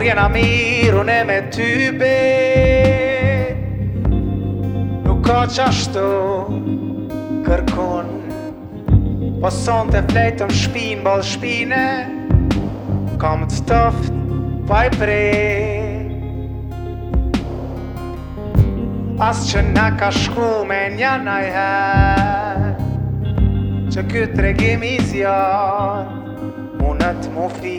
Kur jena mirë, ne me ty be Nuk ka qashtu kërkun Po son të flejtëm shpin bal shpine Kam të toft pa i pre As që nga ka shku me nja naj Që këtë regim i zjarë Unë të mu fi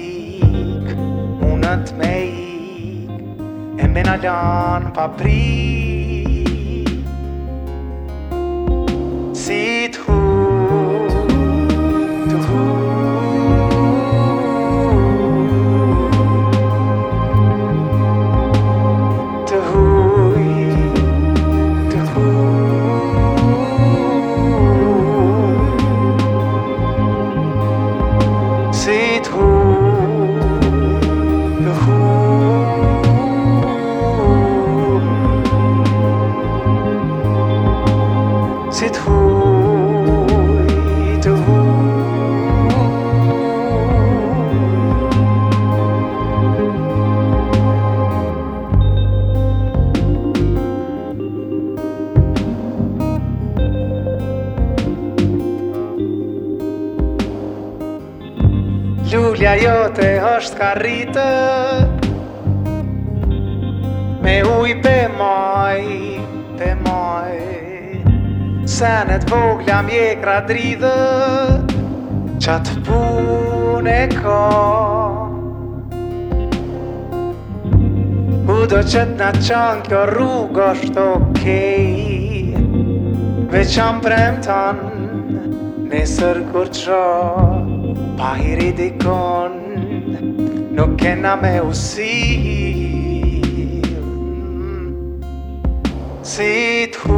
unnat mig en benadan dan fabrik Vogla jote është ka rritë Me uj pe maj, pe maj Senet vogla mje kra dridhë Qatë pun e ka U do qëtë në qanë kjo rrugë është okej okay. Veçan tanë, nesër kur qërë Ahiri dikon no kena me usim Sithu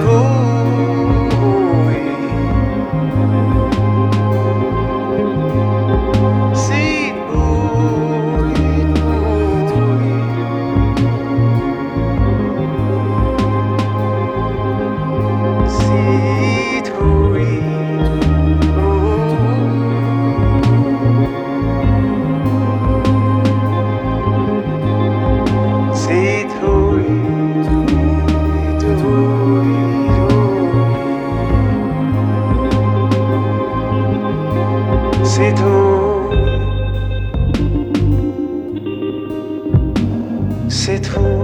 oh. trop.